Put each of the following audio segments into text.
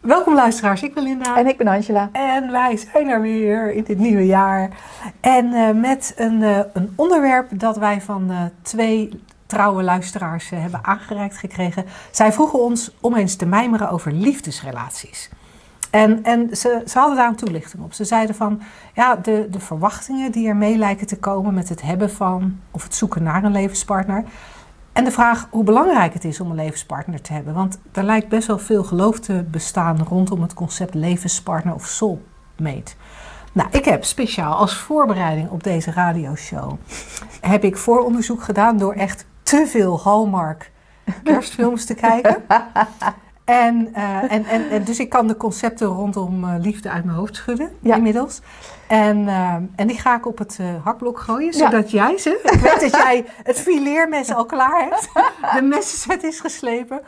Welkom luisteraars, ik ben Linda. En ik ben Angela. En wij zijn er weer in dit nieuwe jaar. En uh, met een, uh, een onderwerp dat wij van uh, twee trouwe luisteraars hebben aangereikt gekregen. Zij vroegen ons om eens te mijmeren over liefdesrelaties. En, en ze, ze hadden daar een toelichting op. Ze zeiden van, ja, de, de verwachtingen die er mee lijken te komen met het hebben van of het zoeken naar een levenspartner. En de vraag hoe belangrijk het is om een levenspartner te hebben. Want er lijkt best wel veel geloof te bestaan rondom het concept levenspartner of soulmate. Nou, ik heb speciaal als voorbereiding op deze radioshow... heb ik vooronderzoek gedaan door echt te veel Hallmark kerstfilms te kijken. En, uh, en, en, en, dus ik kan de concepten rondom uh, liefde uit mijn hoofd schudden ja. inmiddels. En, uh, en die ga ik op het hakblok gooien, zodat ja. jij ze... Ik weet dat jij het fileermes al klaar hebt. De messenset is geslepen.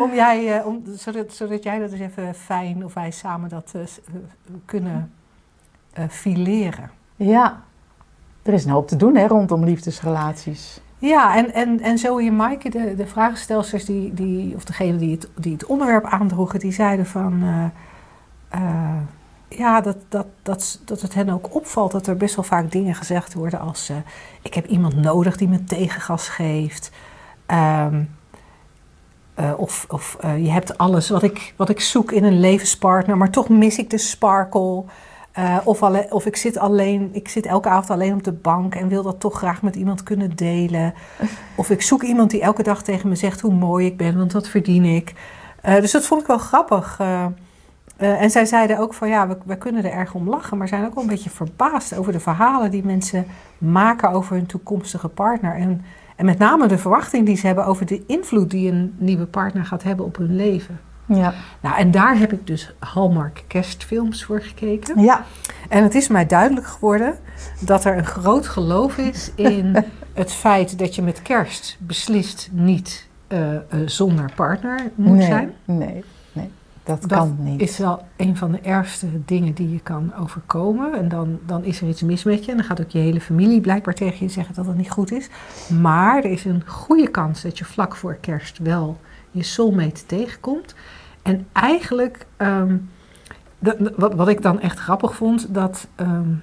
Om jij, om, zodat, zodat jij dat eens even fijn, of wij samen dat kunnen fileren. Ja, er is een hoop te doen hè, rondom liefdesrelaties. Ja, en, en, en Zoe en Maaike, de, de vragenstelsters, die, die, of degene die het, die het onderwerp aandroegen, die zeiden van... Uh, uh, ja, dat, dat, dat, dat het hen ook opvalt dat er best wel vaak dingen gezegd worden als... Uh, ik heb iemand nodig die me tegengas geeft. Um, of of je hebt alles wat ik, wat ik zoek in een levenspartner, maar toch mis ik de sparkle... Uh, of, alle, of ik zit alleen, ik zit elke avond alleen op de bank en wil dat toch graag met iemand kunnen delen. Of ik zoek iemand die elke dag tegen me zegt hoe mooi ik ben, want dat verdien ik. Uh, dus dat vond ik wel grappig. Uh, en zij zeiden ook van ja, we, we, kunnen er erg om lachen, maar zijn ook wel een beetje verbaasd over de verhalen die mensen maken over hun toekomstige partner. En, en met name de verwachting die ze hebben over de invloed die een nieuwe partner gaat hebben op hun leven. Ja. Nou, en daar heb ik dus Hallmark kerstfilms voor gekeken. Ja. En het is mij duidelijk geworden dat er een groot geloof is in het feit dat je met kerst beslist niet uh, uh, zonder partner moet nee, zijn. Nee, nee, dat, dat kan niet. is wel een van de ergste dingen die je kan overkomen. En dan, dan is er iets mis met je. En dan gaat ook je hele familie blijkbaar tegen je zeggen dat het niet goed is. Maar er is een goede kans dat je vlak voor kerst wel je soulmate tegenkomt. En eigenlijk, dat, wat, wat ik dan echt grappig vond, dat. Um,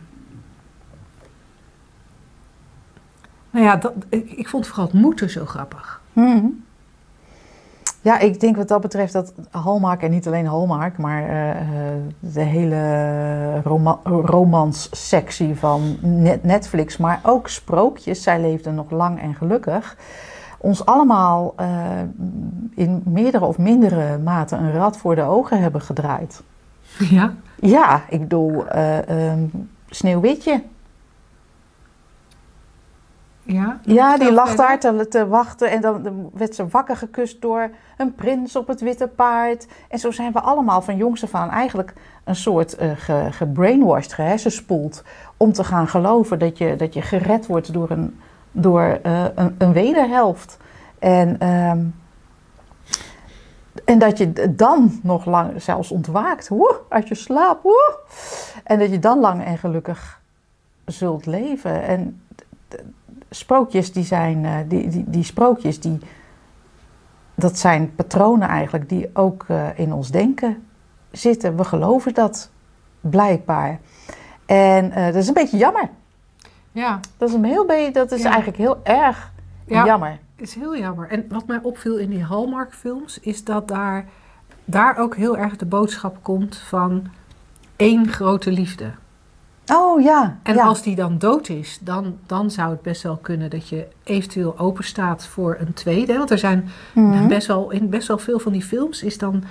nou ja, dat, ik, ik, vond vooral het moeten zo grappig. Hmm. Ja, ik denk wat dat betreft dat Hallmark, en niet alleen Hallmark, maar uh, de hele roma romans-sectie van Netflix, maar ook sprookjes, zij leefden nog lang en gelukkig ons allemaal uh, in meerdere of mindere mate een rad voor de ogen hebben gedraaid. Ja? Ja, ik bedoel, uh, um, Sneeuwwitje. Ja, ja die lag daar te, te, wachten en dan werd ze wakker gekust door een prins op het witte paard. En zo zijn we allemaal van jongs af aan eigenlijk een soort uh, ge, gebrainwashed, gehersenspoeld... om te gaan geloven dat je, dat je gered wordt door een door uh, een, een, wederhelft. En, um, en dat je dan nog lang zelfs ontwaakt, uit je slaap. En dat je dan lang en gelukkig zult leven. En sprookjes, die zijn, uh, die, die, die sprookjes, die, dat zijn patronen eigenlijk die ook uh, in ons denken zitten. We geloven dat blijkbaar. En dat is een beetje jammer. Ja. Dat is, een heel beetje, dat is ja. eigenlijk heel erg ja, jammer. Is heel jammer. En wat mij opviel in die Hallmark films is dat daar, daar ook heel erg de boodschap komt van één grote liefde. Oh ja. En ja. als die dan dood is, dan, dan zou het best wel kunnen dat je eventueel open staat voor een tweede. Want er zijn mm -hmm. best wel, in best wel veel van die films is dan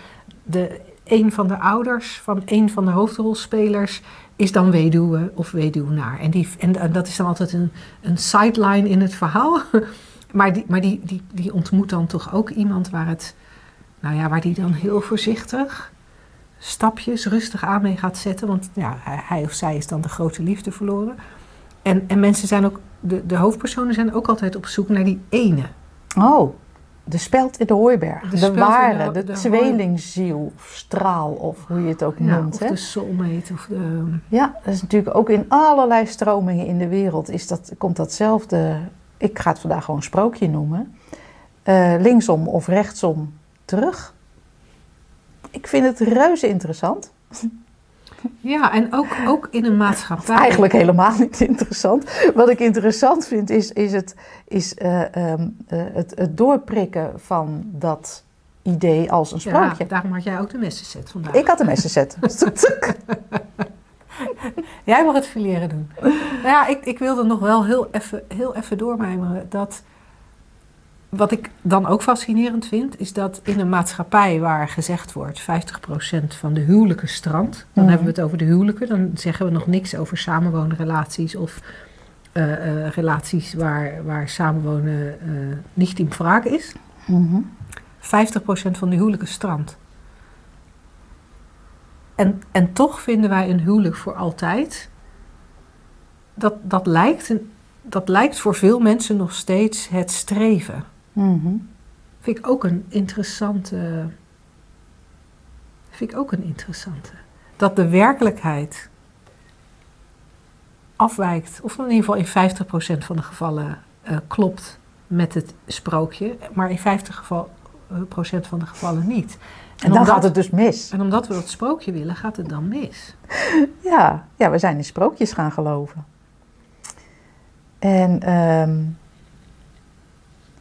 de, een van de ouders van een van de hoofdrolspelers is dan weduwe of weduwnaar. En, die, en, dat is dan altijd een, een sideline in het verhaal. maar die, maar die, die, die ontmoet dan toch ook iemand waar het, nou ja, waar die dan heel voorzichtig stapjes rustig aan mee gaat zetten. Want ja, hij of zij is dan de grote liefde verloren. En, en mensen zijn ook, de, de hoofdpersonen zijn ook altijd op zoek naar die ene. Oh, de speld in de hooiberg. De De, ware, de- de, de tweelingziel, of straal, of hoe je het ook Ja, noemt. of hè? de soulmate. Of de, Ja, dat is natuurlijk ook in allerlei stromingen in de wereld is dat, komt datzelfde. Ik ga het vandaag gewoon sprookje noemen. eh, linksom of rechtsom terug. Ik vind het reuze interessant. ja, en ook, ook in een maatschappij. Eigenlijk helemaal niet interessant. Wat ik interessant vind is, is, het, is eh, ehm, eh, het, het doorprikken van dat idee als een Ja, sprookje. daarom had jij ook de messenset vandaag. Ik had een messenset. Jij mag het fileren doen. nou ja, ik, ik wilde nog wel heel even, heel even doormijmeren dat... Wat ik dan ook fascinerend vind, is dat in een maatschappij waar gezegd wordt 50% van de huwelijken strandt, dan Mhm. hebben we het over de huwelijken, dan zeggen we nog niks over samenwoonrelaties of eh, eh, relaties waar, waar samenwonen eh niet in vraag is. Mhm. 50% van de huwelijken strandt. En, en toch vinden wij een huwelijk voor altijd. Dat, dat, lijkt, dat lijkt voor veel mensen nog steeds het streven. Mhm. Vind ik ook een interessante. Vind ik ook een interessante. Dat de werkelijkheid afwijkt, of in ieder geval in 50% van de gevallen eh, klopt met het sprookje, maar in 50% geval, eh, procent van de gevallen niet. En dan omdat- gaat het dus mis. En omdat we dat sprookje willen, gaat het dan mis. Ja, ja, we zijn in sprookjes gaan geloven. En, ehm,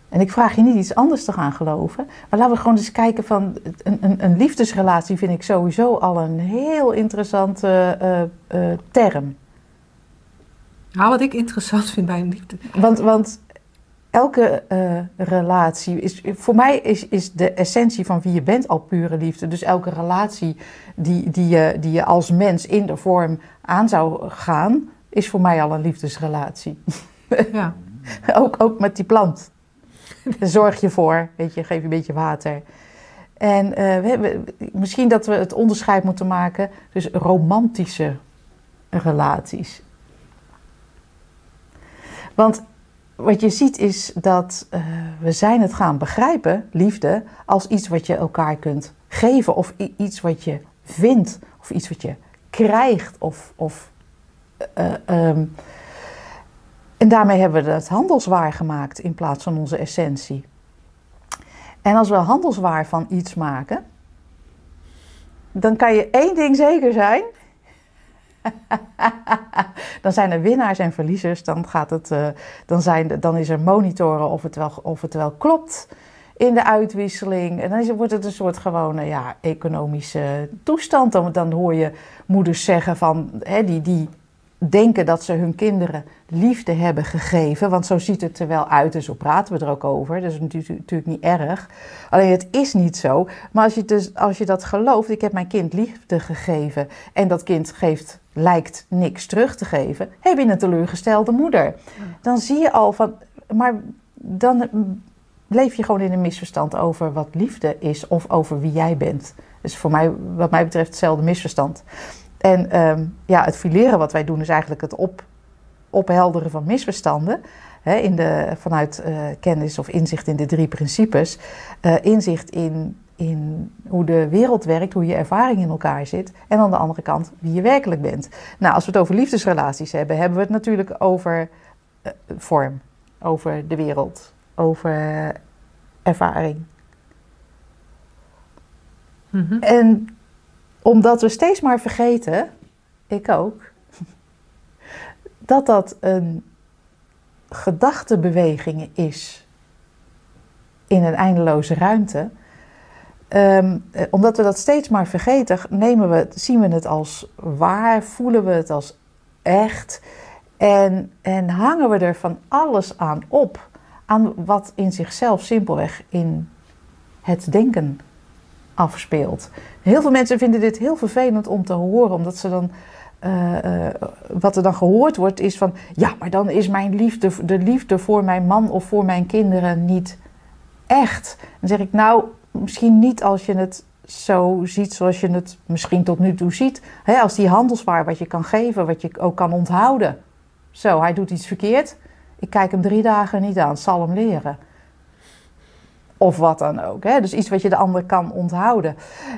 en ik vraag je niet iets anders te gaan geloven. Maar laten we gewoon eens kijken van... Een, een, een liefdesrelatie vind ik sowieso al een heel interessante eh, eh, term. Nou, wat ik interessant vind bij een liefde. Want, want elke eh, relatie is... Voor mij is, is de essentie van wie je bent al pure liefde. Dus elke relatie die, die, je, die je als mens in de vorm aan zou gaan... is voor mij al een liefdesrelatie. Ja. Ook, ook met die plant. Zorg je voor, weet je, geef je een beetje water. En eh, we hebben, misschien dat we het onderscheid moeten maken tussen romantische relaties. Want wat je ziet is dat eh, we zijn het gaan begrijpen, liefde, als iets wat je elkaar kunt geven. Of iets wat je vindt, of iets wat je krijgt. Of, of, eh, ehm, en daarmee hebben we het handelswaar gemaakt in plaats van onze essentie. En als we handelswaar van iets maken, dan kan je één ding zeker zijn. dan zijn er winnaars en verliezers. Dan, gaat het, eh, dan, zijn, dan is er monitoren of het, wel, of het wel klopt in de uitwisseling. En dan wordt het een soort gewone ja, economische toestand. Dan, dan hoor je moeders zeggen van, hè, die, die denken dat ze hun kinderen liefde hebben gegeven. Want zo ziet het er wel uit en zo praten we er ook over. Dat is natuurlijk, niet erg. Alleen het is niet zo. Maar als je, dus, als je dat gelooft, ik heb mijn kind liefde gegeven en dat kind geeft, lijkt niks terug te geven, heb je een teleurgestelde moeder. Dan zie je al van, maar dan leef je gewoon in een misverstand over wat liefde is of over wie jij bent. Dus voor mij, wat mij betreft, hetzelfde misverstand. En ehm, ja, het fileren wat wij doen is eigenlijk het op, ophelderen van misverstanden. Hè, in de, vanuit eh, kennis of inzicht in de drie principes. Eh, inzicht in, in hoe de wereld werkt, hoe je ervaring in elkaar zit. En aan de andere kant wie je werkelijk bent. Nou, als we het over liefdesrelaties hebben, hebben we het natuurlijk over eh, vorm. Over de wereld. Over ervaring. Mhm. En omdat we steeds maar vergeten, ik ook, dat dat een gedachtebeweging is in een eindeloze ruimte. Ehm, eh, omdat we dat steeds maar vergeten, nemen we, zien we het als waar, voelen we het als echt en, en hangen we er van alles aan op, aan wat in zichzelf simpelweg in het denken afspeelt. Heel veel mensen vinden dit heel vervelend om te horen, omdat ze dan. eh, eh, wat er dan gehoord wordt is van. Ja, maar dan is mijn liefde, de liefde voor mijn man of voor mijn kinderen niet echt. Dan zeg ik, nou, misschien niet als je het zo ziet zoals je het misschien tot nu toe ziet. Als die handelswaar wat je kan geven, wat je ook kan onthouden. Zo, hij doet iets verkeerd. Ik kijk hem drie dagen niet aan, zal hem leren. Of wat dan ook. Hè? Dus iets wat je de ander kan onthouden.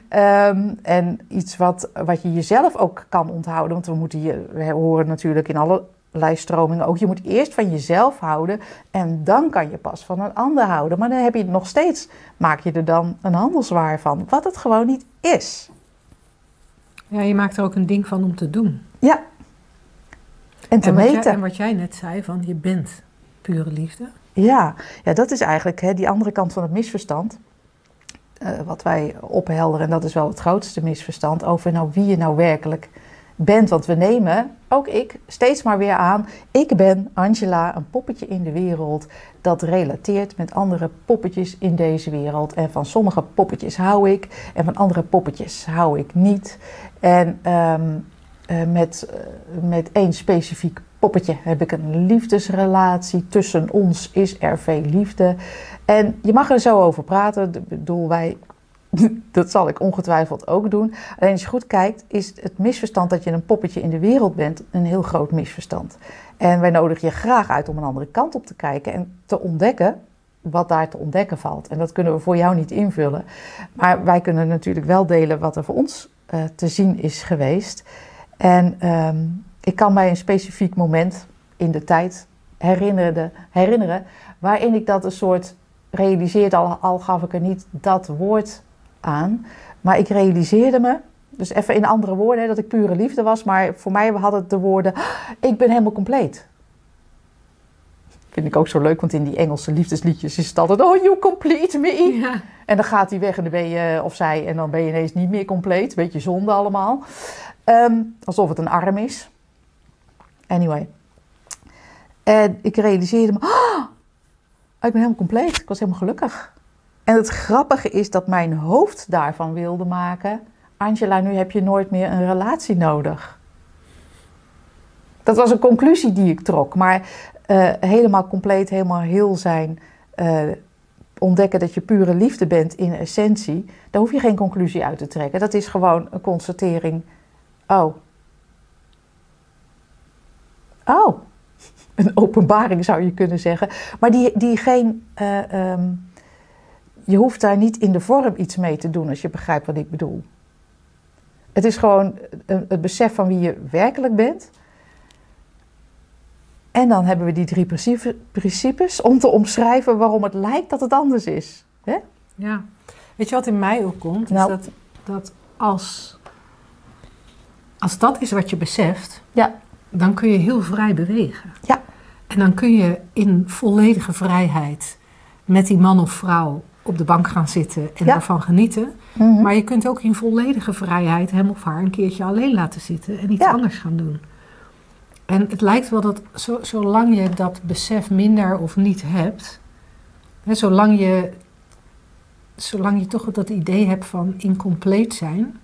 Ehm, en iets wat, wat je jezelf ook kan onthouden. Want we, moeten je, we horen natuurlijk in allerlei stromingen ook. Je moet eerst van jezelf houden. En dan kan je pas van een ander houden. Maar dan heb je nog steeds, maak je er dan een handelswaar van. Wat het gewoon niet is. Ja, je maakt er ook een ding van om te doen. Ja. En te en meten. Jij, en wat jij net zei, van je bent pure liefde. Ja, ja dat is eigenlijk hè, die andere kant van het misverstand. eh, wat wij ophelderen, en dat is wel het grootste misverstand, over nou wie je nou werkelijk bent. Want we nemen, ook ik, steeds maar weer aan, ik ben Angela, een poppetje in de wereld dat relateert met andere poppetjes in deze wereld. En van sommige poppetjes hou ik en van andere poppetjes hou ik niet. En ehm, eh, met, eh, met één specifiek poppetje heb ik een liefdesrelatie. Tussen ons is er veel liefde. En je mag er zo over praten. Ik bedoel, wij, dat zal ik ongetwijfeld ook doen. Alleen als je goed kijkt, is het misverstand dat je een poppetje in de wereld bent een heel groot misverstand. En wij nodigen je graag uit om een andere kant op te kijken en te ontdekken wat daar te ontdekken valt. En dat kunnen we voor jou niet invullen. Maar wij kunnen natuurlijk wel delen wat er voor ons uh, te zien is geweest. En um, ik kan mij een specifiek moment in de tijd herinneren, herinneren waarin ik dat een soort realiseerde, al, al gaf ik er niet dat woord aan, maar ik realiseerde me, dus even in andere woorden, dat ik pure liefde was, maar voor mij had het de woorden, ik ben helemaal compleet. Vind ik ook zo leuk, want in die Engelse liefdesliedjes is het altijd, oh, you complete me. Ja. En dan gaat hij weg en dan ben je, of zij, en dan ben je ineens niet meer compleet. Beetje zonde allemaal. Um, alsof het een arm is. Anyway. En ik realiseerde me, oh, ik ben helemaal compleet. Ik was helemaal gelukkig. En het grappige is dat mijn hoofd daarvan wilde maken. Angela, nu heb je nooit meer een relatie nodig. Dat was een conclusie die ik trok. Maar uh, helemaal compleet, helemaal heel zijn. Uh, ontdekken dat je pure liefde bent in essentie. Daar hoef je geen conclusie uit te trekken. Dat is gewoon een constatering. Oh. Oh. Een openbaring zou je kunnen zeggen. Maar die, die geen. Uh, um, je hoeft daar niet in de vorm iets mee te doen als je begrijpt wat ik bedoel. Het is gewoon het besef van wie je werkelijk bent. En dan hebben we die drie principes om te omschrijven waarom het lijkt dat het anders is. Hè? Ja. Weet je wat in mij ook komt? Nou. Is dat, dat als, als dat is wat je beseft, Ja. Dan kun je heel vrij bewegen. Ja. En dan kun je in volledige vrijheid met die man of vrouw op de bank gaan zitten en Ja. daarvan genieten. Mhm. Maar je kunt ook in volledige vrijheid hem of haar een keertje alleen laten zitten en iets Ja. anders gaan doen. En het lijkt wel dat zo, zolang je dat besef minder of niet hebt, hè, zolang, je, zolang je toch dat idee hebt van incompleet zijn,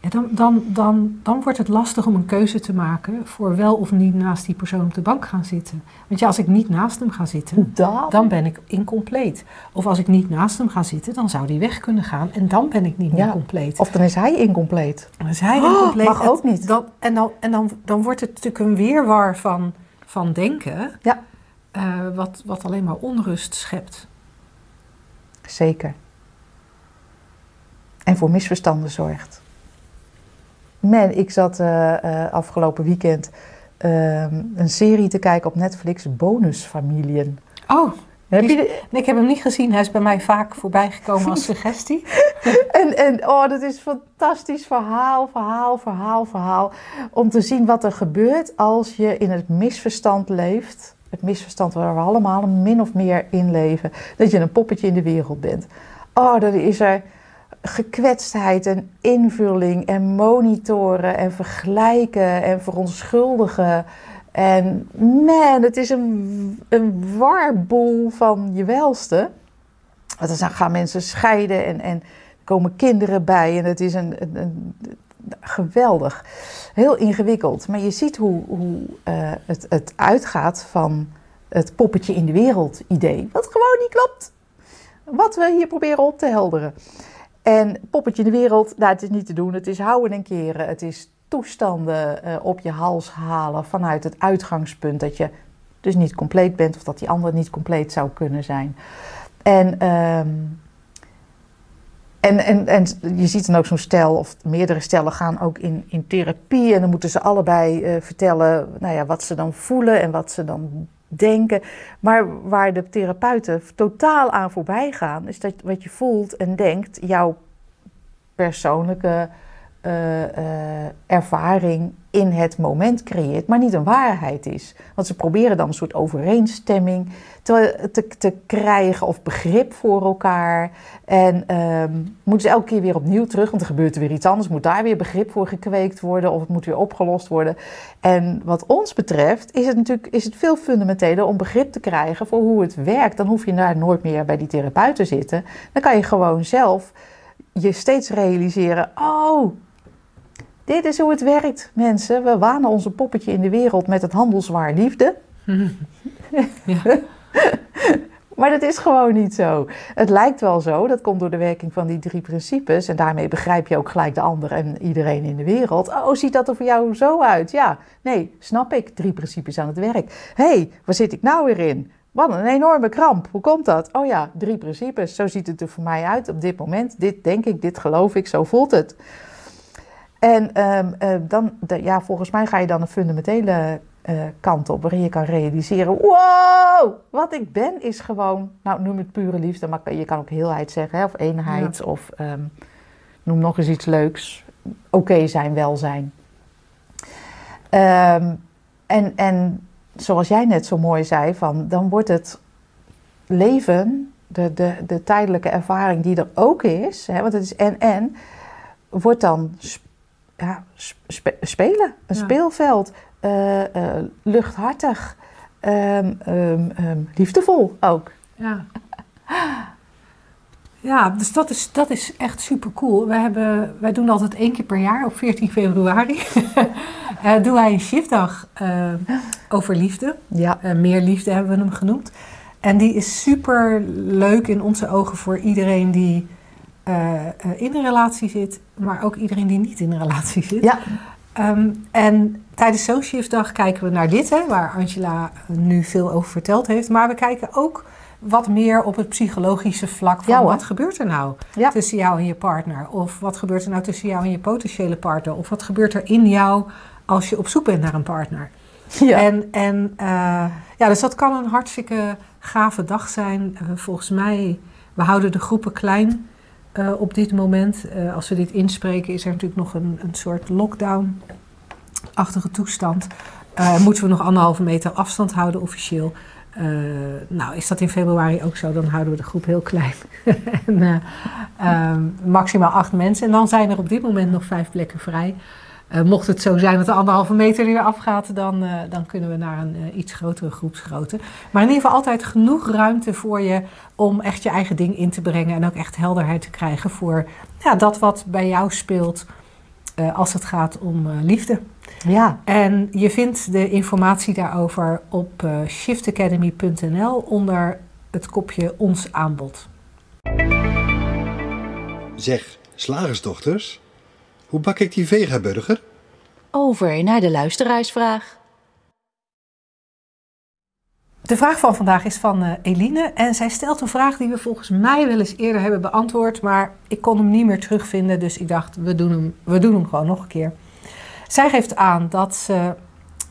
ja, dan, dan, dan, dan wordt het lastig om een keuze te maken voor wel of niet naast die persoon op de bank gaan zitten. Want ja, als ik niet naast hem ga zitten, Dan, dan ben ik incompleet. Of als ik niet naast hem ga zitten, dan zou die weg kunnen gaan en dan ben ik niet meer Ja. compleet. Of dan is hij incompleet. Dan is hij Oh, incompleet. mag Het- ook niet. Dan, en dan, en dan, dan wordt het natuurlijk een weerwar van, van denken, Ja. eh, wat, wat alleen maar onrust schept. Zeker. En voor misverstanden zorgt. Man, ik zat eh, eh, afgelopen weekend ehm, een serie te kijken op Netflix, Bonusfamilien. Oh, Heb je de- ik heb hem niet gezien. Hij is bij mij vaak voorbij gekomen als suggestie. En, en oh, dat is een fantastisch verhaal, verhaal, verhaal, verhaal. Om te zien wat er gebeurt als je in het misverstand leeft. Het misverstand waar we allemaal min of meer in leven. Dat je een poppetje in de wereld bent. Oh, dan is er gekwetstheid en invulling en monitoren en vergelijken en verontschuldigen. En man, het is een, een warboel van je welste. Dan gaan mensen scheiden en, en komen kinderen bij. En het is een, een, een- geweldig. Heel ingewikkeld. Maar je ziet hoe, hoe eh, het, het uitgaat van het poppetje in de wereld idee. Wat gewoon niet klopt. Wat we hier proberen op te helderen. En poppetje in de wereld, nou, het is niet te doen. Het is houden en keren. Het is toestanden eh, op je hals halen vanuit het uitgangspunt dat je dus niet compleet bent of dat die ander niet compleet zou kunnen zijn. En, ehm, en, en, je ziet dan ook zo'n stel, of meerdere stellen gaan ook in, in therapie. En dan moeten ze allebei eh, vertellen nou ja, wat ze dan voelen en wat ze dan denken. Maar waar de therapeuten totaal aan voorbij gaan, is dat wat je voelt en denkt, jouw persoonlijke uh, ervaring in het moment creëert, maar niet een waarheid is. Want ze proberen dan een soort overeenstemming te, te, te krijgen of begrip voor elkaar. En um, moeten ze elke keer weer opnieuw terug, want er gebeurt er weer iets anders. Moet daar weer begrip voor gekweekt worden of het moet weer opgelost worden. En wat ons betreft is het natuurlijk is het veel fundamenteler om begrip te krijgen voor hoe het werkt. Dan hoef je daar nooit meer bij die therapeut te zitten. Dan kan je gewoon zelf je steeds realiseren: oh, dit is hoe het werkt, mensen. We wanen onze poppetje in de wereld met het handelswaar liefde. Ja. maar dat is gewoon niet zo. Het lijkt wel zo, dat komt door de werking van die drie principes. En daarmee begrijp je ook gelijk de ander en iedereen in de wereld. Oh, ziet dat er voor jou zo uit? Ja, nee, snap ik. Drie principes aan het werk. Hé, hey, waar zit ik nou weer in? Wat een enorme kramp. Hoe komt dat? Oh ja, drie principes. Zo ziet het er voor mij uit op dit moment. Dit denk ik, dit geloof ik, zo voelt het. En um, uh, dan, de, ja, volgens mij ga je dan een fundamentele uh, kant op, waarin je kan realiseren: wow, wat ik ben is gewoon, nou noem het pure liefde, maar je kan ook heelheid zeggen, hè, of eenheid, ja. of um, noem nog eens iets leuks. Oké okay zijn, welzijn. Um, en, en zoals jij net zo mooi zei, van, dan wordt het leven, de, de, de tijdelijke ervaring die er ook is, hè, want het is en-en, wordt dan ja, spe spelen, een ja. speelveld, uh, uh, luchthartig, um, um, um, liefdevol ook. Ja. Ja, dus dat is, dat is echt super cool. Wij, hebben, wij doen altijd één keer per jaar, op 14 februari, uh, doen wij een shiftdag uh, over liefde. Ja. Uh, meer liefde hebben we hem genoemd. En die is super leuk in onze ogen voor iedereen die in een relatie zit, maar ook iedereen die niet in een relatie zit. Ja. Um, en tijdens zo'n shiftdag kijken we naar dit, hè, waar Angela nu veel over verteld heeft. Maar we kijken ook wat meer op het psychologische vlak van ja, wat gebeurt er nou ja. tussen jou en je partner? Of wat gebeurt er nou tussen jou en je potentiële partner? Of wat gebeurt er in jou als je op zoek bent naar een partner? Ja. En, en uh, ja, dus dat kan een hartstikke gave dag zijn. Uh, volgens mij, we houden de groepen klein uh, op dit moment. als we dit inspreken is er natuurlijk nog een, een soort lockdown-achtige toestand. moeten we nog anderhalve meter afstand houden officieel. Nou, is dat in februari ook zo, dan houden we de groep heel klein. en, uh, maximaal acht mensen. En dan zijn er op dit moment nog vijf plekken vrij. Uh, mocht het zo zijn dat de anderhalve meter er weer afgaat, dan, uh, dan kunnen we naar een uh, iets grotere groepsgrootte. Maar in ieder geval altijd genoeg ruimte voor je om echt je eigen ding in te brengen. En ook echt helderheid te krijgen voor ja, dat wat bij jou speelt als het gaat om liefde. Ja. En je vindt de informatie daarover op uh, shiftacademy.nl onder het kopje Ons aanbod. Zeg, slagersdochters, hoe bak ik die vegaburger? Over naar de luisteraarsvraag. De vraag van vandaag is van uh, Eline en zij stelt een vraag die we volgens mij wel eens eerder hebben beantwoord, maar ik kon hem niet meer terugvinden, dus ik dacht we doen hem, we doen hem gewoon nog een keer. Zij geeft aan dat ze.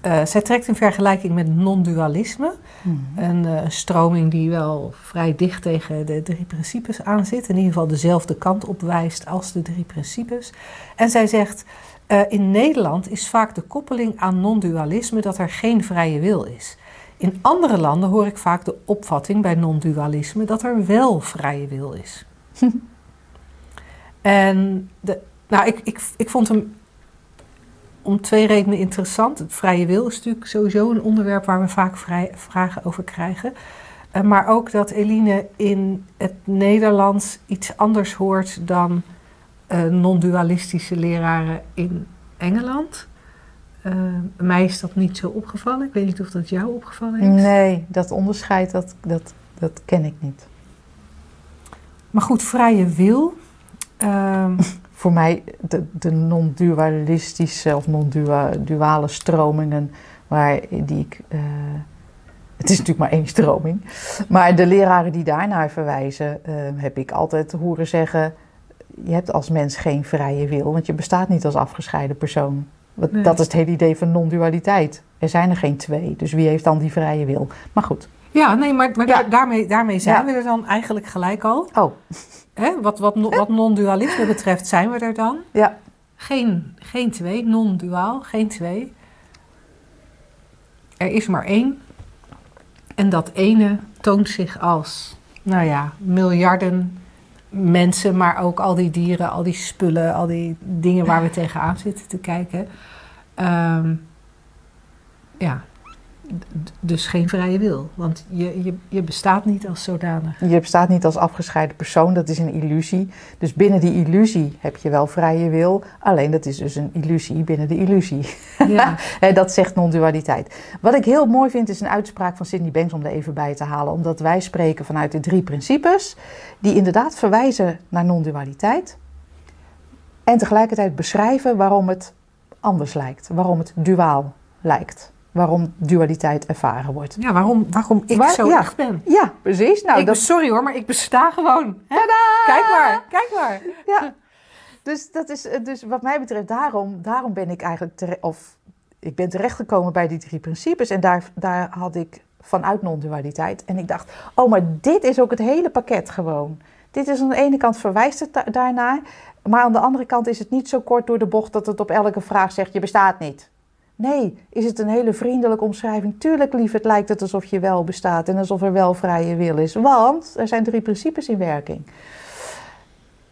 Uh, zij trekt een vergelijking met non-dualisme. Mm. Een uh, stroming die wel vrij dicht tegen de drie principes aanzit. In ieder geval dezelfde kant opwijst als de drie principes. En zij zegt. Uh, in Nederland is vaak de koppeling aan non-dualisme dat er geen vrije wil is. In andere landen hoor ik vaak de opvatting bij non-dualisme dat er wel vrije wil is. en de, nou, ik, ik, ik vond hem om twee redenen interessant. Het vrije wil is natuurlijk sowieso een onderwerp waar we vaak vrij, vragen over krijgen. Uh, maar ook dat Eline in het Nederlands iets anders hoort dan uh, non-dualistische leraren in Engeland. Uh, mij is dat niet zo opgevallen. Ik weet niet of dat jou opgevallen is. Nee, dat onderscheid dat, dat, dat ken ik niet. Maar goed, vrije wil. voor mij de, de non-dualistische of non-duale stromingen waar die ik. eh, het is natuurlijk maar één stroming. Maar de leraren die daarnaar verwijzen, eh, heb ik altijd horen zeggen: je hebt als mens geen vrije wil, want je bestaat niet als afgescheiden persoon. Want Nee. Dat is het hele idee van non-dualiteit. Er zijn er geen twee, dus wie heeft dan die vrije wil? Maar goed. Ja, nee, maar, maar Ja. daar- daarmee, daarmee zijn Ja. we er dan eigenlijk gelijk al. Oh, Hè? Wat, wat, wat non-dualisme betreft zijn we er dan. ja. Geen, geen twee, non-duaal, geen twee. Er is maar één. En dat ene toont zich als, nou ja, miljarden mensen, maar ook al die dieren, al die spullen, al die dingen waar we tegenaan zitten te kijken. Ehm, ja, dus geen vrije wil, want je, je, je bestaat niet als zodanig. Je bestaat niet als afgescheiden persoon, dat is een illusie. Dus binnen die illusie heb je wel vrije wil. Alleen dat is dus een illusie binnen de illusie. Ja, dat zegt non-dualiteit. Wat ik heel mooi vind is een uitspraak van Sidney Banks om er even bij te halen. Omdat wij spreken vanuit de drie principes die inderdaad verwijzen naar non-dualiteit. En tegelijkertijd beschrijven waarom het anders lijkt. Waarom het duaal lijkt. Waarom dualiteit ervaren wordt. ja waarom, waarom ik Waar- zo ja. echt ben. Ja, precies. Nou, ik, dat, Sorry hoor, maar ik besta gewoon. Kijk maar, kijk maar. Ja, dus dat is eh, dus wat mij betreft daarom, daarom ben ik eigenlijk tere- of ik ben terechtgekomen bij die drie principes en daar, daar had ik vanuit non-dualiteit en ik dacht, oh, maar dit is ook het hele pakket gewoon. Dit is aan de ene kant verwijst het da- daarnaar, maar aan de andere kant is het niet zo kort door de bocht dat het op elke vraag zegt je bestaat niet. Nee, is het een hele vriendelijke omschrijving. Tuurlijk, lief, het lijkt het alsof je wel bestaat en alsof er wel vrije wil is. Want er zijn drie principes in werking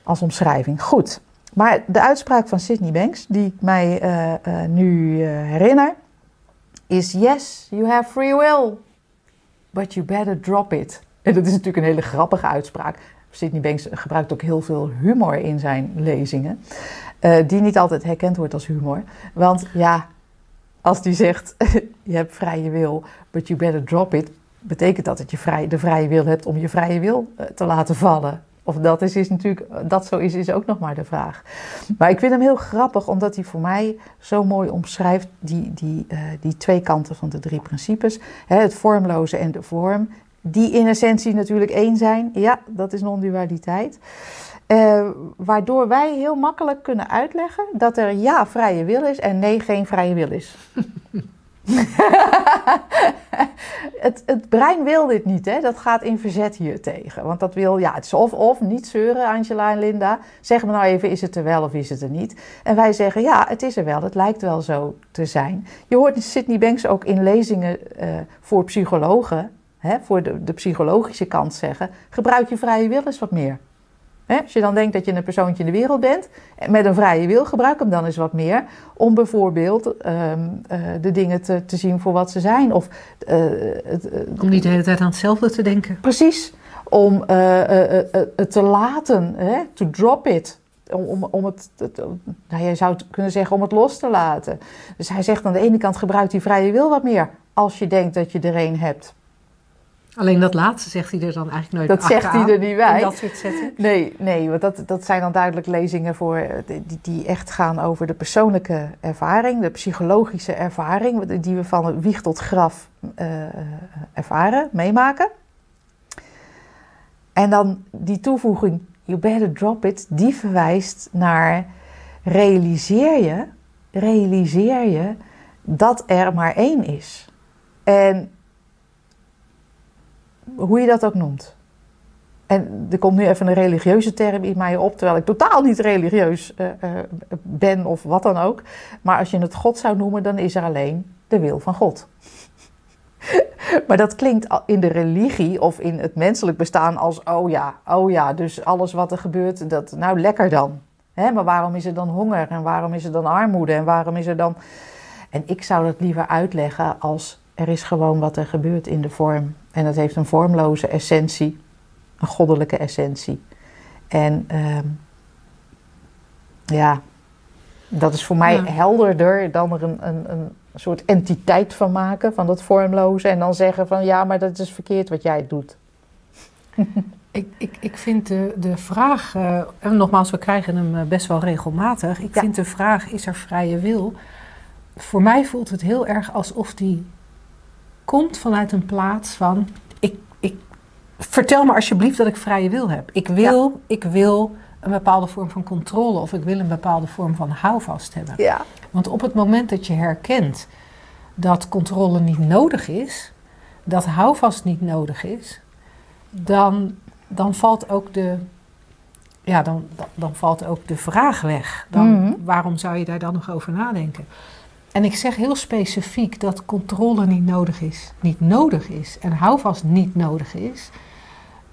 als omschrijving. Goed. Maar de uitspraak van Sidney Banks, die ik mij eh, eh, nu eh, herinner, is: Yes, you have free will, but you better drop it. En dat is natuurlijk een hele grappige uitspraak. Sidney Banks gebruikt ook heel veel humor in zijn lezingen, die niet altijd herkend wordt als humor. Want ja, als die zegt: Je hebt vrije wil, but you better drop it, betekent dat dat je vrij, de vrije wil hebt om je vrije wil eh, te laten vallen. Of dat is, is natuurlijk, dat zo is, is ook nog maar de vraag. Maar ik vind hem heel grappig, omdat hij voor mij zo mooi omschrijft die, die, eh, die twee kanten van de drie principes. Hè, het vormloze en de vorm, die in essentie natuurlijk één zijn. Ja, dat is non-dualiteit. Eh, waardoor wij heel makkelijk kunnen uitleggen dat er ja vrije wil is en nee geen vrije wil is. het, het brein wil dit niet, hè? dat gaat in verzet hier tegen. Want dat wil, ja, het is of of, niet zeuren, Angela en Linda. Zeg me nou even, is het er wel of is het er niet? En wij zeggen, ja, het is er wel, het lijkt wel zo te zijn. Je hoort Sidney Banks ook in lezingen eh, voor psychologen, hè, voor de, de psychologische kant zeggen, gebruik je vrije wil eens wat meer. Hè, als je dan denkt dat je een persoontje in de wereld bent, eh, met een vrije wil, gebruik hem dan eens wat meer. Om bijvoorbeeld ehm, eh, de dingen te, te zien voor wat ze zijn. Of eh, het, Om niet de hele tijd aan hetzelfde te denken. Precies. Om het te laten, hè? to drop it. Om, om, om het, het- nou, je zou het kunnen zeggen om het los te laten. Dus hij zegt aan de ene kant gebruik die vrije wil wat meer. Als je denkt dat je er een hebt. Alleen dat laatste zegt hij er dan eigenlijk nooit Dat zegt hij er niet bij. Dat soort. Nee, nee want dat, dat zijn dan duidelijk lezingen voor, eh, die, die echt gaan over de persoonlijke ervaring, de psychologische ervaring, die we van wieg tot graf eh, eh, ervaren, meemaken. En dan die toevoeging, you better drop it, die verwijst naar realiseer je, realiseer je dat er maar één is. En hoe je dat ook noemt. En er komt nu even een religieuze term in mij op, terwijl ik totaal niet religieus eh, eh, ben of wat dan ook. Maar als je het God zou noemen, dan is er alleen de wil van God. maar dat klinkt in de religie of in het menselijk bestaan als, oh ja, oh ja, dus alles wat er gebeurt, dat, nou lekker dan. Hè, maar waarom is er dan honger en waarom is er dan armoede en waarom is er dan... En ik zou dat liever uitleggen als er is gewoon wat er gebeurt in de vorm. En dat heeft een vormloze essentie, een goddelijke essentie. En ehm, ja, dat is voor mij Ja. helderder dan er een, een, een soort entiteit van maken, van dat vormloze. En dan zeggen van ja, maar dat is verkeerd wat jij doet. Ik, ik, ik vind de, de vraag, uh, en nogmaals, we krijgen hem eh, best wel regelmatig. Ik vind de vraag, is er vrije wil? Voor mij voelt het heel erg alsof die komt vanuit een plaats van, ik, ik, vertel me alsjeblieft dat ik vrije wil heb. Ik wil, ik wil een bepaalde vorm van controle of ik wil een bepaalde vorm van houvast hebben. Ja. Want op het moment dat je herkent dat controle niet nodig is, dat houvast niet nodig is, dan, dan valt ook de. Ja, dan, dan, valt ook de vraag weg. Dan, Mhm. Waarom zou je daar dan nog over nadenken? En ik zeg heel specifiek dat controle niet nodig is. Niet nodig is. En houvast niet nodig is.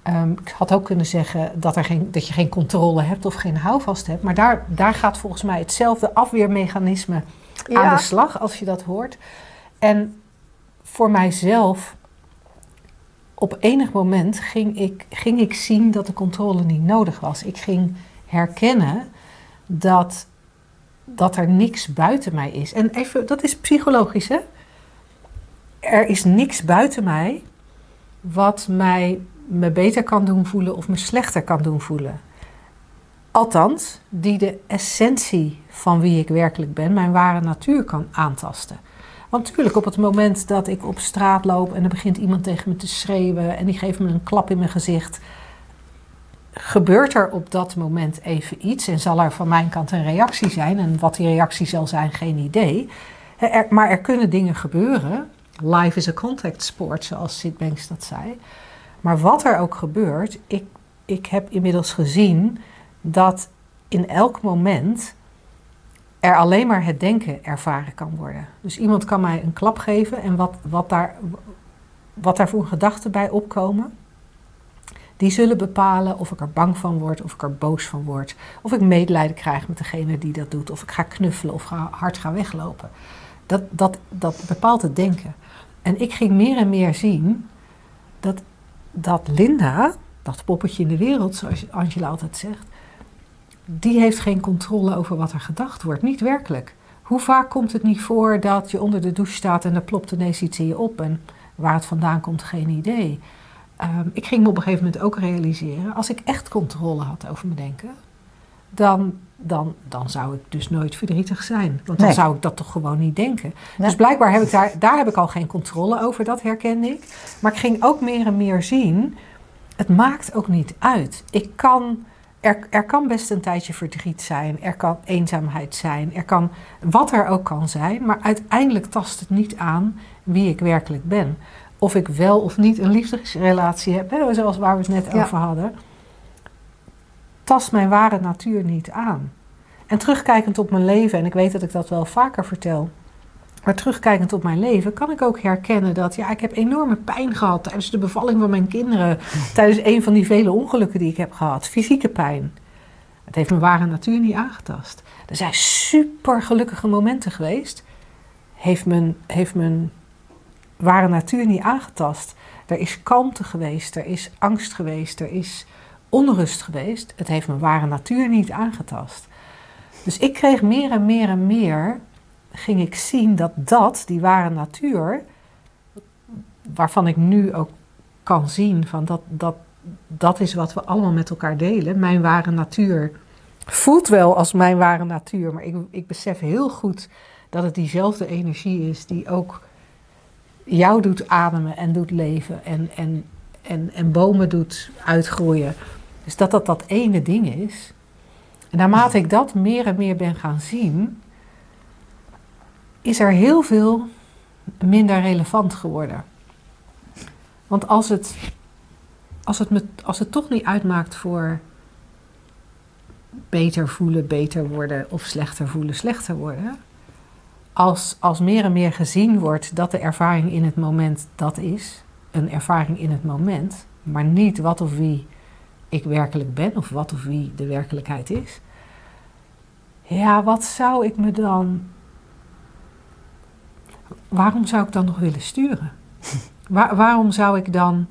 Ehm, ik had ook kunnen zeggen dat, er geen, dat je geen controle hebt of geen houvast hebt. Maar daar, daar gaat volgens mij hetzelfde afweermechanisme aan de slag als je dat hoort. En voor mijzelf, op enig moment ging ik, ging ik zien dat de controle niet nodig was. Ik ging herkennen dat, dat er niks buiten mij is. En even, dat is psychologisch, hè? Er is niks buiten mij wat mij me beter kan doen voelen of me slechter kan doen voelen. Althans, die de essentie van wie ik werkelijk ben, mijn ware natuur kan aantasten. Want natuurlijk, op het moment dat ik op straat loop en er begint iemand tegen me te schreeuwen en die geeft me een klap in mijn gezicht, gebeurt er op dat moment even iets en zal er van mijn kant een reactie zijn. En wat die reactie zal zijn, geen idee. Maar er kunnen dingen gebeuren. Life is a contact sport, zoals Sid Banks dat zei. Maar wat er ook gebeurt, ik, ik heb inmiddels gezien dat in elk moment er alleen maar het denken ervaren kan worden. Dus iemand kan mij een klap geven en wat, wat, daar, wat daar voor gedachten bij opkomen, die zullen bepalen of ik er bang van word, of ik er boos van word, of ik medelijden krijg met degene die dat doet, of ik ga knuffelen of ga, hard ga weglopen. Dat, dat, dat bepaalt het denken. En ik ging meer en meer zien dat, dat Linda, dat poppetje in de wereld, zoals Angela altijd zegt, die heeft geen controle over wat er gedacht wordt. Niet werkelijk. Hoe vaak komt het niet voor dat je onder de douche staat en er plopt ineens iets in je op en waar het vandaan komt, geen idee. Ehm, ik ging me op een gegeven moment ook realiseren, als ik echt controle had over mijn denken, dan, dan, dan zou ik dus nooit verdrietig zijn. Want dan Nee. zou ik dat toch gewoon niet denken. Nee. Dus blijkbaar heb ik daar, daar heb ik al geen controle over, dat herkende ik. Maar ik ging ook meer en meer zien, het maakt ook niet uit. Ik kan, er, er kan best een tijdje verdriet zijn, er kan eenzaamheid zijn, er kan wat er ook kan zijn, maar uiteindelijk tast het niet aan wie ik werkelijk ben. Of ik wel of niet een liefdesrelatie heb, hè, zoals waar we het net Ja. over hadden, tast mijn ware natuur niet aan. En terugkijkend op mijn leven, en ik weet dat ik dat wel vaker vertel, maar terugkijkend op mijn leven kan ik ook herkennen dat ja, ik heb enorme pijn gehad tijdens de bevalling van mijn kinderen. Tijdens een van die vele ongelukken die ik heb gehad. Fysieke pijn. Het heeft mijn ware natuur niet aangetast. Er zijn super gelukkige momenten geweest. Heeft mijn, heeft mijn ware natuur niet aangetast. Er is kalmte geweest, er is angst geweest, er is onrust geweest. Het heeft mijn ware natuur niet aangetast. Dus ik kreeg meer en meer en meer ging ik zien dat dat, die ware natuur, waarvan ik nu ook kan zien van dat, dat, dat is wat we allemaal met elkaar delen. Mijn ware natuur voelt wel als mijn ware natuur, maar ik, ik besef heel goed dat het diezelfde energie is die ook jou doet ademen en doet leven en, en, en, en bomen doet uitgroeien. Dus dat dat dat ene ding is. En naarmate ik dat meer en meer ben gaan zien, is er heel veel minder relevant geworden. Want als het, als het, me, als het toch niet uitmaakt voor beter voelen, beter worden of slechter voelen, slechter worden. Als, als meer en meer gezien wordt dat de ervaring in het moment dat is, een ervaring in het moment, maar niet wat of wie ik werkelijk ben of wat of wie de werkelijkheid is. Ja, wat zou ik me dan waarom zou ik dan nog willen sturen? Waar- waarom zou ik dan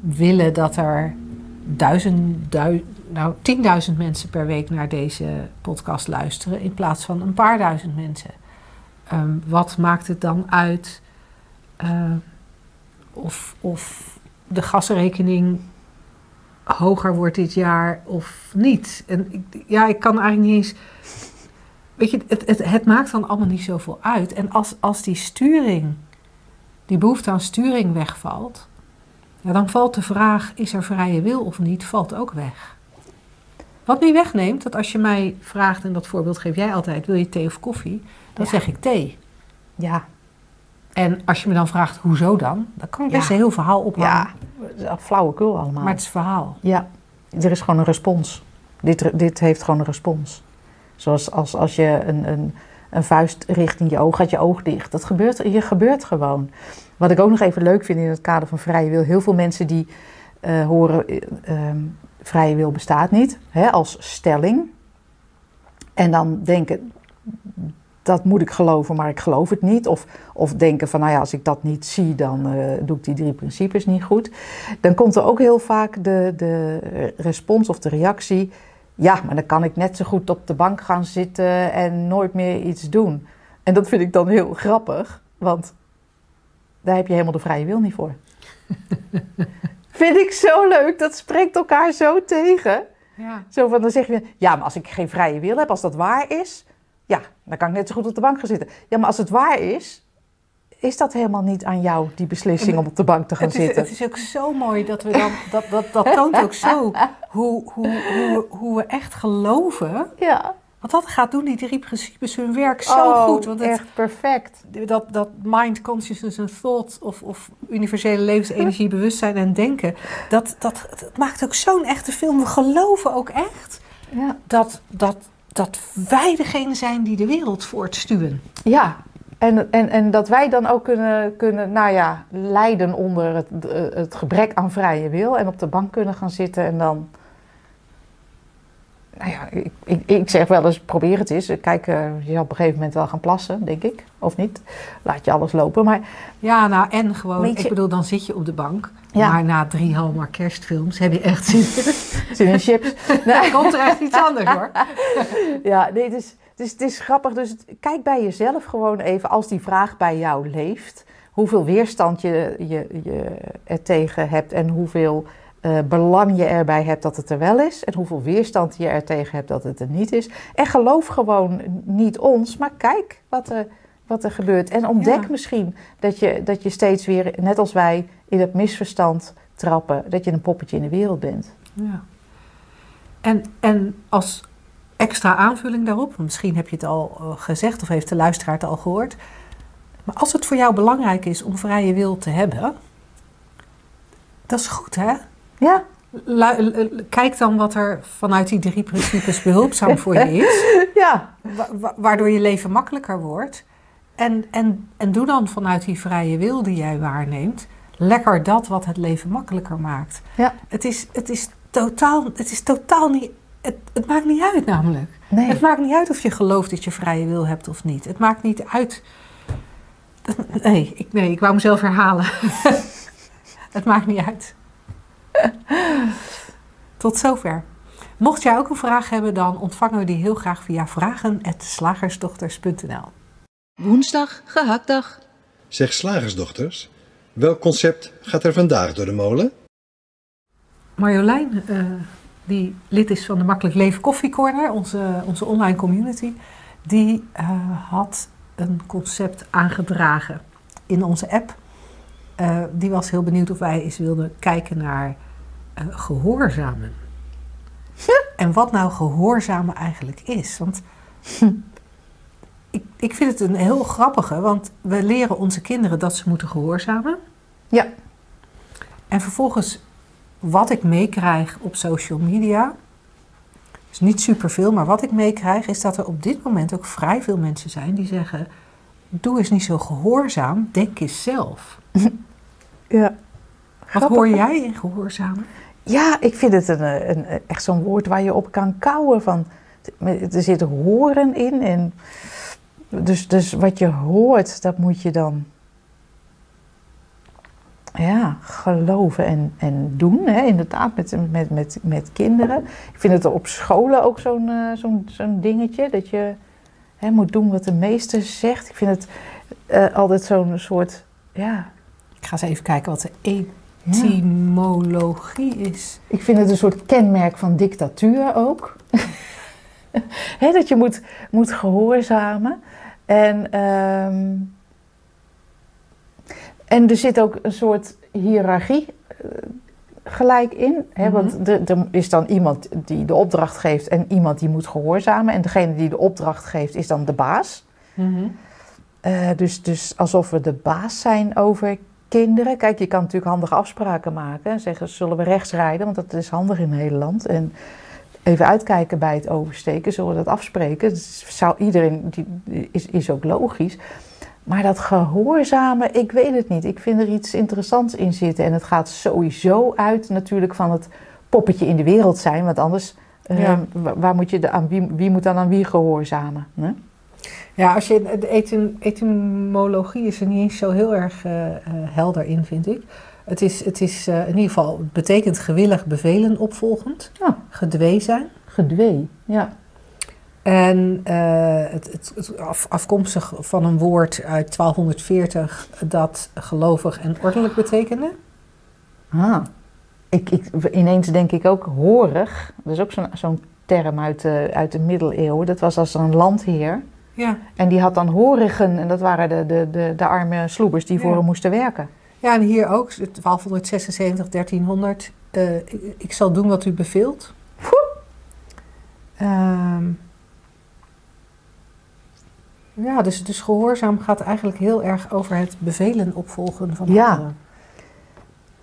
willen dat er duizend, dui- nou, tienduizend mensen per week naar deze podcast luisteren in plaats van een paar duizend mensen? Ehm, wat maakt het dan uit eh, of, of de gasrekening hoger wordt dit jaar of niet. En ik, ja, ik kan eigenlijk niet eens. Weet je, het, het, het maakt dan allemaal niet zoveel uit. En als, als die sturing, die behoefte aan sturing wegvalt, ja, dan valt de vraag: is er vrije wil of niet, valt ook weg. Wat niet wegneemt, dat als je mij vraagt, en dat voorbeeld geef jij altijd: wil je thee of koffie? Dan Ja. zeg ik thee. Ja, En als je me dan vraagt, hoezo dan? Dan kan ik best Ja. een heel verhaal ophangen. ja. Flauwekul allemaal. Maar het is verhaal. Ja, er is gewoon een respons. Dit, dit heeft gewoon een respons. Zoals als, als je een, een, een vuist richting je oog, gaat je oog dicht. Dat gebeurt, je gebeurt gewoon. Wat ik ook nog even leuk vind in het kader van vrije wil. Heel veel mensen die eh, horen, ehm, vrije wil bestaat niet. Hè, als stelling. En dan denken, dat moet ik geloven, maar ik geloof het niet. Of, of denken van, nou ja, als ik dat niet zie, dan eh, doe ik die drie principes niet goed. Dan komt er ook heel vaak de, de respons of de reactie. Ja, maar dan kan ik net zo goed op de bank gaan zitten en nooit meer iets doen. En dat vind ik dan heel grappig, want daar heb je helemaal de vrije wil niet voor. vind ik zo leuk, dat spreekt elkaar zo tegen. Ja. Zo van, dan zeg je, ja, maar als ik geen vrije wil heb, als dat waar is, ja, dan kan ik net zo goed op de bank gaan zitten. Ja, maar als het waar is, is dat helemaal niet aan jou, die beslissing om op de bank te gaan Het is, zitten. het is ook zo mooi dat we dan. Dat, dat, dat toont ook zo hoe, hoe, hoe, we- hoe we echt geloven. Ja, Want dat gaat doen, die drie principes, hun werk zo Oh, goed. Want het, echt perfect. dat, dat mind, consciousness en thought, of, of universele levensenergie, bewustzijn en denken, dat, dat, dat maakt ook zo'n echte film. We geloven ook echt Ja. dat, dat, dat wij degene zijn die de wereld voortstuwen. Ja, en, en, en dat wij dan ook kunnen, kunnen nou ja, lijden onder het, het gebrek aan vrije wil en op de bank kunnen gaan zitten en dan. Nou ja, ik, ik, ik zeg wel eens, probeer het eens. Kijk, eh, je zal op een gegeven moment wel gaan plassen, denk ik. Of niet. Laat je alles lopen. Maar Ja, nou en gewoon, je- ik bedoel, dan zit je op de bank. Ja. Maar na drie Hallmark kerstfilms heb je echt zin zin in chips. Dan komt er echt iets anders hoor. Ja, nee, het is, het is, het is grappig. Dus kijk bij jezelf gewoon even, als die vraag bij jou leeft, hoeveel weerstand je, je, je er tegen hebt en hoeveel eh, belang je erbij hebt dat het er wel is en hoeveel weerstand je er tegen hebt dat het er niet is. En geloof gewoon niet ons, maar kijk wat er, wat er gebeurt. En ontdek Ja. misschien dat je, dat je steeds weer, net als wij, in het misverstand trappen, dat je een poppetje in de wereld bent. Ja. En, en als extra aanvulling daarop, misschien heb je het al eh, gezegd of heeft de luisteraar het al gehoord. Maar als het voor jou belangrijk is om vrije wil te hebben, dat is goed hè? Ja, kijk dan wat er vanuit die drie principes behulpzaam voor je is. ja, Wa- wa- waardoor je leven makkelijker wordt. En, en, en doe dan vanuit die vrije wil die jij waarneemt, lekker dat wat het leven makkelijker maakt. Ja. Het, is, het, is totaal, het is totaal niet. Het, het maakt niet uit, namelijk. nee. Het maakt niet uit of je gelooft dat je vrije wil hebt of niet. Het maakt niet uit. Nee, ik, nee, ik wou mezelf herhalen. het maakt niet uit. Tot zover. Mocht jij ook een vraag hebben, dan ontvangen we die heel graag via vragen.slagersdochters.nl. Woensdag, gehaktdag. Zeg slagersdochters, welk concept gaat er vandaag door de molen? Marjolein, eh, die lid is van de Makkelijk Leven Coffee Corner, onze, onze online community, die eh, had een concept aangedragen in onze app. Eh, die was heel benieuwd of wij eens wilden kijken naar gehoorzamen. En wat nou gehoorzamen eigenlijk is. Want ik, ik vind het een heel grappige, want we leren onze kinderen dat ze moeten gehoorzamen. Ja. En vervolgens, wat ik meekrijg op social media, is niet superveel, maar wat ik meekrijg is dat er op dit moment ook vrij veel mensen zijn die zeggen: Doe eens niet zo gehoorzaam, denk eens zelf. Ja. Wat Grappig, hoor jij in gehoorzamen? Ja, ik vind het een, een, een- echt zo'n woord waar je op kan kouwen. Van, er zit horen in. En dus, dus wat je hoort, dat moet je dan ja, geloven en, en doen. Hè? Inderdaad, met, met, met, met kinderen. Ik vind het op scholen ook zo'n eh, zo'n zo'n dingetje. Dat je hè, moet doen wat de meester zegt. Ik vind het eh, altijd zo'n soort... Ja, Ik ga eens even kijken wat de E etymologie is. Ik vind het een soort kenmerk van dictatuur ook. Dat je moet, moet gehoorzamen. En, ehm, en er zit ook een soort hiërarchie eh, gelijk in. Mhm. Want er, er is dan iemand die de opdracht geeft en iemand die moet gehoorzamen. En degene die de opdracht geeft is dan de baas. Eh, dus, dus alsof we de baas zijn over kinderen. Kijk, je kan natuurlijk handige afspraken maken. Zeggen, zullen we rechts rijden? Want dat is handig in Nederland. En even uitkijken bij het oversteken. Zullen we dat afspreken? Dat zou iedereen, die, is, is ook logisch. Maar dat gehoorzamen, ik weet het niet. Ik vind er iets interessants in zitten. En het gaat sowieso uit natuurlijk van het poppetje in de wereld zijn. Want anders, eh, Ja. waar moet je de, aan wie, wie moet dan aan wie gehoorzamen? Hè? Ja, als je, de etym- etymologie is er niet eens zo heel erg eh, eh, helder in, vind ik. Het is, het is eh, in ieder geval, het betekent gewillig bevelen opvolgend, Ja. gedwee zijn. Gedwee, ja. En het, het, het af- afkomstig van een woord uit 1240 dat gelovig en ordelijk betekende. Ah. Ik, ik, ineens denk ik ook horig. Dat is ook zo'n zo'n term uit de, uit de middeleeuwen. Dat was als een landheer. Ja. En die had dan horigen. En dat waren de, de, de, de arme sloebers die voor hem moesten werken. ja, en hier ook, 1276, 1300. eh, ik, ik zal doen wat u beveelt. Ehm, ja, dus, dus gehoorzaam gaat eigenlijk heel erg over het bevelen opvolgen van Ja. anderen.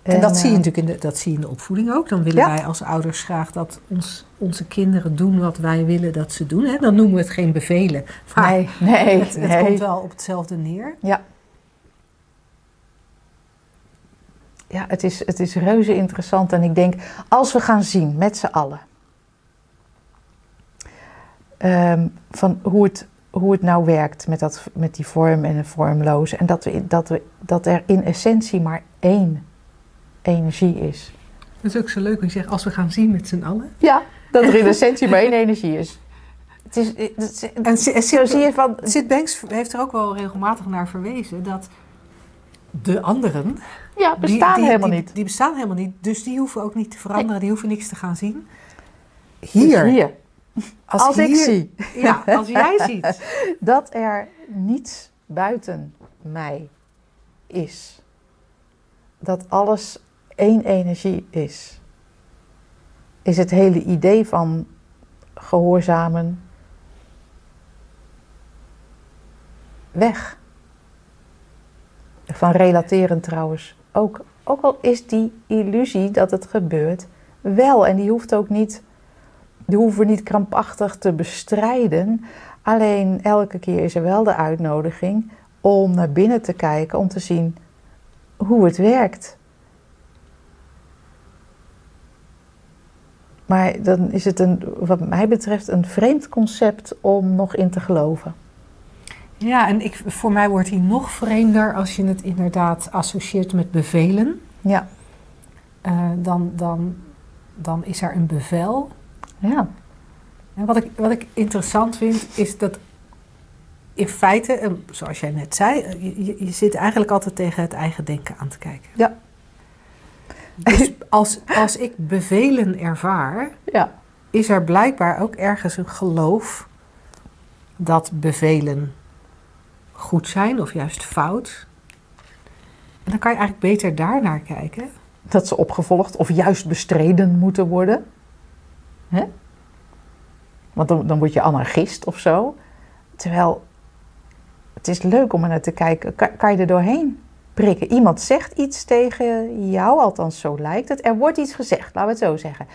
En, dat, zie je eh, natuurlijk in de, dat zie je in de opvoeding ook. Dan willen Ja. wij als ouders graag dat ons, onze kinderen doen wat wij willen dat ze doen. Hè? Dan noemen we het geen bevelen. Maar Nee, nee, het, het nee. komt wel op hetzelfde neer. Ja. Ja, het is, het is reuze interessant. En ik denk, als we gaan zien met z'n allen. ehm, van hoe het, hoe het nou werkt met, dat, met die vorm en het vormloze. En dat, we, dat, we, dat er in essentie maar één energie is. Dat is ook zo leuk. Je zegt, als we gaan zien met z'n allen. Ja, dat er in essentie maar één energie is. Het is, het is- En zo zie je van... Sid Banks heeft er ook wel regelmatig naar verwezen dat de anderen... Ja, bestaan die- helemaal die- niet. Die bestaan helemaal niet. Dus die hoeven ook niet te veranderen. Die hoeven niks te gaan zien. Dus Hier. Als, ik zie Ja, als jij ziet. dat er niets buiten mij is. Dat alles één energie is. Is het hele idee van gehoorzamen weg. Van relateren trouwens ook. Ook al is die illusie dat het gebeurt wel. En die hoeft ook niet, die hoeven we niet krampachtig te bestrijden. Alleen elke keer is er wel de uitnodiging om naar binnen te kijken, om te zien hoe het werkt. Maar dan is het een, wat mij betreft een vreemd concept om nog in te geloven. Ja, en ik, voor mij wordt hij nog vreemder als je het inderdaad associeert met bevelen. Ja, Eh, dan, dan, dan is er een bevel. ja, En wat ik, wat ik interessant vind, is dat in feite, eh, zoals jij net zei, eh, je, je- je zit eigenlijk altijd tegen het eigen denken aan te kijken. Ja. Dus als, als ik bevelen ervaar, ja. is er blijkbaar ook ergens een geloof dat bevelen goed zijn of juist fout. En dan kan je eigenlijk beter daar naar kijken. Dat ze opgevolgd of juist bestreden moeten worden. Hè? Want dan, dan word je anarchist of zo. Terwijl het is leuk om er naar te kijken. Kan, kan je er doorheen prikken? Iemand zegt iets tegen jou, althans zo lijkt het. Er wordt iets gezegd, laten we het zo zeggen.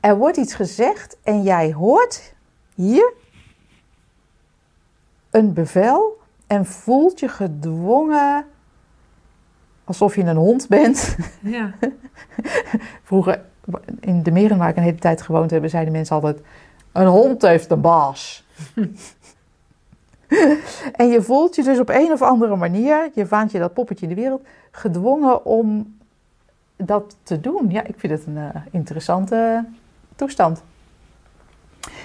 Er wordt iets gezegd en jij hoort hier een bevel en voelt je gedwongen alsof je een hond bent. Ja. Vroeger, in de meren waar ik een hele tijd gewoond heb, zeiden mensen altijd: Een hond heeft een baas. en je voelt je dus op een of andere manier, je vaant je dat poppetje in de wereld, gedwongen om dat te doen. Ja, ik vind het een eh, interessante toestand.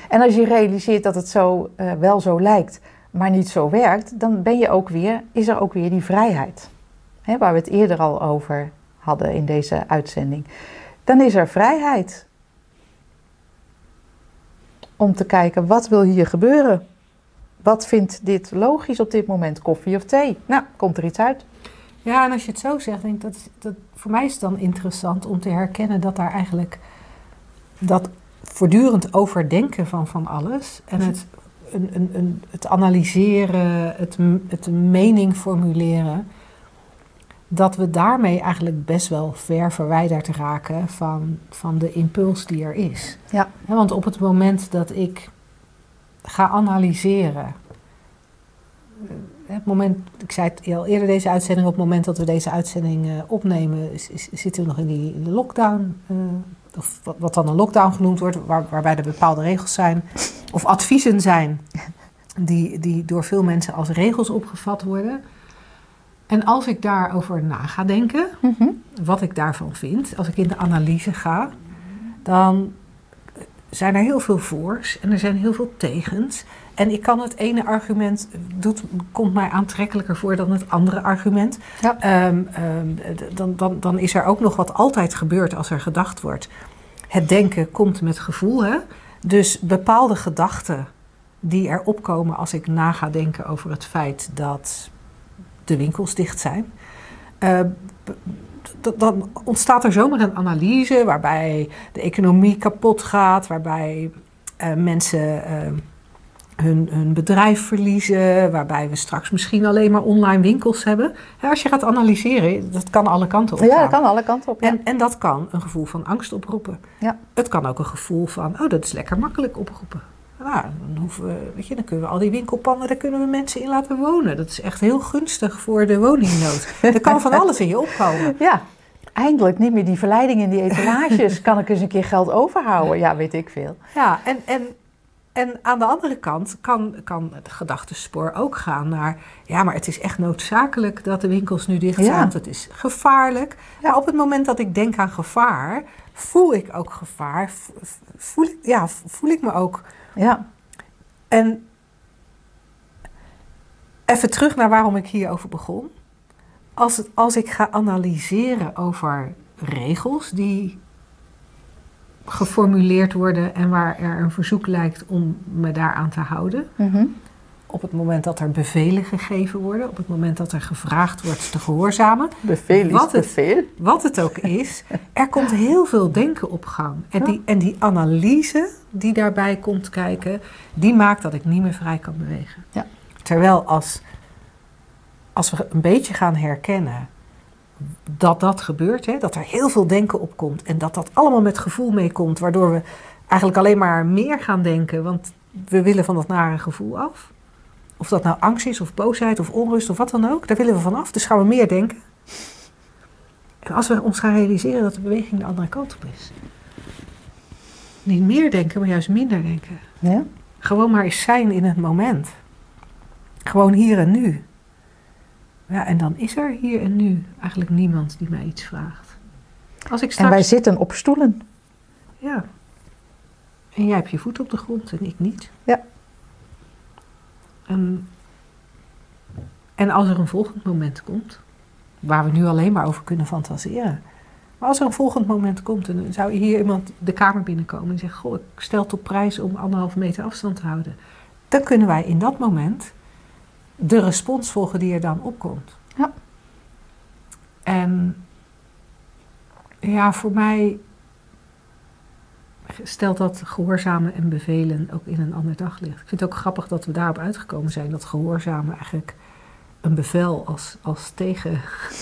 En als je realiseert dat het zo, eh, wel zo lijkt, maar niet zo werkt, dan ben je ook weer, is er ook weer die vrijheid. Hè, waar we het eerder al over hadden in deze uitzending, dan is er vrijheid om te kijken wat wil hier gebeuren. Wat vindt dit logisch op dit moment? Koffie of thee? Nou, komt er iets uit? Ja, en als je het zo zegt, denk ik dat, dat voor mij is het dan interessant om te herkennen dat daar eigenlijk dat voortdurend overdenken van van alles en het, een, een, een, het analyseren, het, het mening formuleren, dat we daarmee eigenlijk best wel ver verwijderd raken van, van de impuls die er is. Ja. want op het moment dat ik ga analyseren, het moment, ik zei het al eerder deze uitzending, op het moment dat we deze uitzending uh, opnemen, is, is, zitten we nog in die in de lockdown. Uh, of wat, wat, dan een lockdown genoemd wordt, waar, waarbij er bepaalde regels zijn, of adviezen zijn, die, die door veel mensen als regels opgevat worden. En als ik daarover na ga denken, mm -hmm. wat ik daarvan vind, als ik in de analyse ga, dan zijn er heel veel voor's en er zijn heel veel tegens. En ik kan het ene argument, doet, komt mij aantrekkelijker voor dan het andere argument. Ja. Um, um, dan, dan, dan is er ook nog wat altijd gebeurt als er gedacht wordt. Het denken komt met gevoel. Hè? Dus bepaalde gedachten die er opkomen als ik na ga denken over het feit dat de winkels dicht zijn. Uh, dan ontstaat er zomaar een analyse waarbij de economie kapot gaat, waarbij uh, mensen uh, hun, hun bedrijf verliezen, waarbij we straks misschien alleen maar online winkels hebben. Ja, als je gaat analyseren, dat kan alle kanten op. Ja, dat kan alle kanten op. Ja. En, en dat kan een gevoel van angst oproepen. Ja. Het kan ook een gevoel van, oh, dat is lekker makkelijk oproepen. Nou, dan, hoeven we, weet je, dan kunnen we al die winkelpanden, daar kunnen we mensen in laten wonen. Dat is echt heel gunstig voor de woningnood. er kan van alles in je opkomen. Ja, eindelijk niet meer die verleiding in die etalages. kan ik eens een keer geld overhouden? Ja, weet ik veel. Ja, en, en, en aan de andere kant kan, kan het gedachtespoor ook gaan naar... ja, maar het is echt noodzakelijk dat de winkels nu dicht zijn. Ja. want Het is gevaarlijk. Maar op het moment dat ik denk aan gevaar... voel ik ook gevaar. Voel ik, ja, voel ik me ook... Ja, En even terug naar waarom ik hierover begon. Als, het, als ik ga analyseren over regels die geformuleerd worden en waar er een verzoek lijkt om me daaraan te houden. mhm. Op het moment dat er bevelen gegeven worden, op het moment dat er gevraagd wordt te gehoorzamen, bevel is Wat het- bevel. wat het ook is, er komt heel veel denken op gang. En die, en die analyse die daarbij komt kijken, die maakt dat ik niet meer vrij kan bewegen. Ja. Terwijl als, als we een beetje gaan herkennen dat dat gebeurt, hè, dat er heel veel denken opkomt en dat dat allemaal met gevoel meekomt, waardoor we eigenlijk alleen maar meer gaan denken, want we willen van dat nare gevoel af. Of dat nou angst is, of boosheid, of onrust, of wat dan ook, daar willen we van af. Dus gaan we meer denken. En als we ons gaan realiseren dat de beweging de andere kant op is. Niet meer denken, maar juist minder denken. Ja? Gewoon maar eens zijn in het moment. Gewoon hier en nu. Ja, en dan is er hier en nu eigenlijk niemand die mij iets vraagt. Als ik En straks... wij zitten op stoelen. Ja. En jij hebt je voet op de grond en ik niet. Ja. En, en als er een volgend moment komt, waar we nu alleen maar over kunnen fantaseren. Maar als er een volgend moment komt en dan zou hier iemand de kamer binnenkomen en zeggen: Goh, ik stel op prijs om anderhalve meter afstand te houden. Dan kunnen wij in dat moment de respons volgen die er dan opkomt. Ja. En ja, voor mij stelt dat gehoorzamen en bevelen ook in een ander daglicht. Ik vind het ook grappig dat we daarop uitgekomen zijn dat gehoorzamen eigenlijk een bevel als, als, tegen,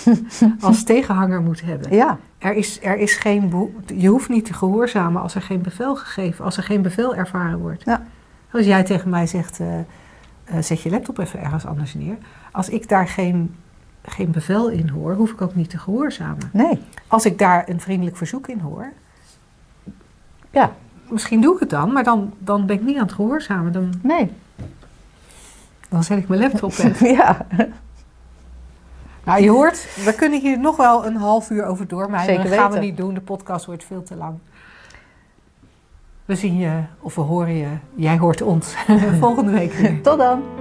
als tegenhanger moet hebben. Ja, Er is, er is geen je hoeft niet te gehoorzamen als er geen bevel gegeven, als er geen bevel ervaren wordt. Ja. Als jij tegen mij zegt, eh, eh, zet je laptop even ergens anders neer. Als ik daar geen, geen bevel in hoor, hoef ik ook niet te gehoorzamen. nee. Als ik daar een vriendelijk verzoek in hoor, Ja, misschien doe ik het dan, maar dan, dan ben ik niet aan het gehoorzamen. Dan, nee. dan zet ik mijn laptop weg. Ja, nou, je hoort, we kunnen hier nog wel een half uur over doormijnen. Zeker Dat gaan we niet doen, de podcast wordt veel te lang. We zien je, of we horen je, jij hoort ons volgende week tot dan.